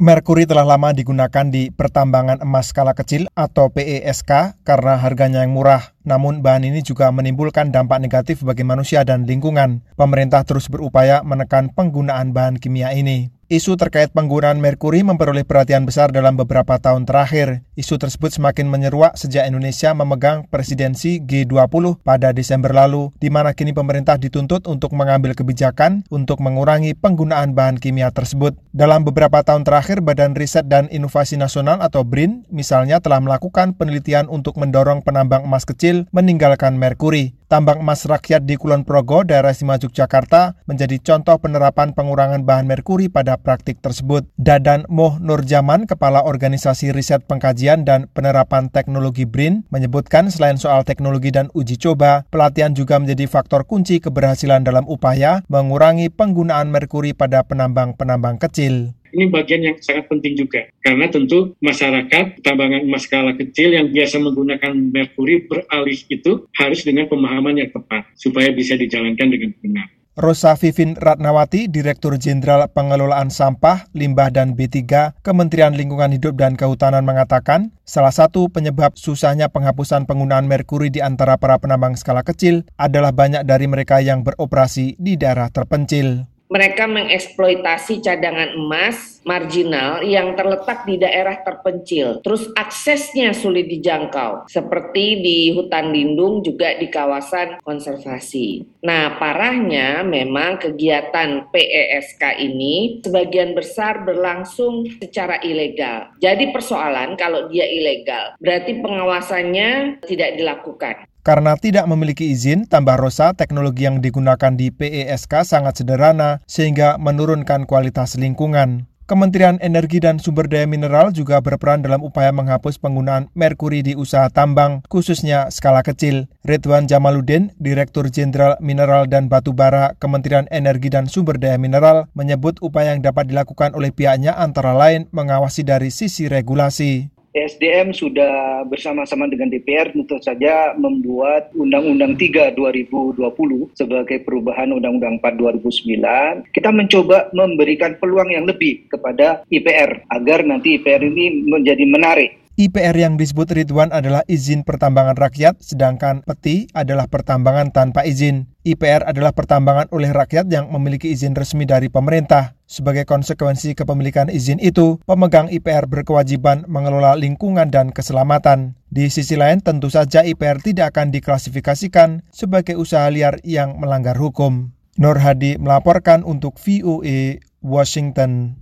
Merkuri telah lama digunakan di pertambangan emas skala kecil atau PESK karena harganya yang murah. Namun bahan ini juga menimbulkan dampak negatif bagi manusia dan lingkungan. Pemerintah terus berupaya menekan penggunaan bahan kimia ini. Isu terkait penggunaan merkuri memperoleh perhatian besar dalam beberapa tahun terakhir. Isu tersebut semakin menyeruak sejak Indonesia memegang presidensi G20 pada Desember lalu, di mana kini pemerintah dituntut untuk mengambil kebijakan untuk mengurangi penggunaan bahan kimia tersebut. Dalam beberapa tahun terakhir, Badan Riset dan Inovasi Nasional atau BRIN misalnya telah melakukan penelitian untuk mendorong penambang emas kecil meninggalkan merkuri. Tambang emas rakyat di Kulon Progo, daerah Sima Yogyakarta, menjadi contoh penerapan pengurangan bahan merkuri pada praktik tersebut. Dadan Moh Nurjaman, Kepala Organisasi Riset Pengkajian dan Penerapan Teknologi BRIN, menyebutkan selain soal teknologi dan uji coba, pelatihan juga menjadi faktor kunci keberhasilan dalam upaya mengurangi penggunaan merkuri pada penambang-penambang kecil. Ini bagian yang sangat penting juga, karena tentu masyarakat tambangan emas skala kecil yang biasa menggunakan merkuri beralih itu harus dengan pemahaman yang tepat, supaya bisa dijalankan dengan benar. Rosa Vivin Ratnawati, Direktur Jenderal Pengelolaan Sampah, Limbah dan B3, Kementerian Lingkungan Hidup dan Kehutanan mengatakan, salah satu penyebab susahnya penghapusan penggunaan merkuri di antara para penambang skala kecil adalah banyak dari mereka yang beroperasi di daerah terpencil mereka mengeksploitasi cadangan emas marginal yang terletak di daerah terpencil. Terus aksesnya sulit dijangkau, seperti di hutan lindung juga di kawasan konservasi. Nah, parahnya memang kegiatan PESK ini sebagian besar berlangsung secara ilegal. Jadi persoalan kalau dia ilegal, berarti pengawasannya tidak dilakukan. Karena tidak memiliki izin, tambah Rosa, teknologi yang digunakan di PESK sangat sederhana sehingga menurunkan kualitas lingkungan. Kementerian Energi dan Sumber Daya Mineral juga berperan dalam upaya menghapus penggunaan merkuri di usaha tambang, khususnya skala kecil. Ridwan Jamaluddin, Direktur Jenderal Mineral dan Batubara Kementerian Energi dan Sumber Daya Mineral, menyebut upaya yang dapat dilakukan oleh pihaknya antara lain mengawasi dari sisi regulasi. SDM sudah bersama-sama dengan DPR tentu saja membuat Undang-Undang 3 2020 sebagai perubahan Undang-Undang 4 2009. Kita mencoba memberikan peluang yang lebih kepada IPR agar nanti IPR ini menjadi menarik IPR yang disebut Ridwan adalah izin pertambangan rakyat, sedangkan peti adalah pertambangan tanpa izin. IPR adalah pertambangan oleh rakyat yang memiliki izin resmi dari pemerintah. Sebagai konsekuensi kepemilikan izin itu, pemegang IPR berkewajiban mengelola lingkungan dan keselamatan. Di sisi lain, tentu saja IPR tidak akan diklasifikasikan sebagai usaha liar yang melanggar hukum. Nur Hadi melaporkan untuk VOA Washington.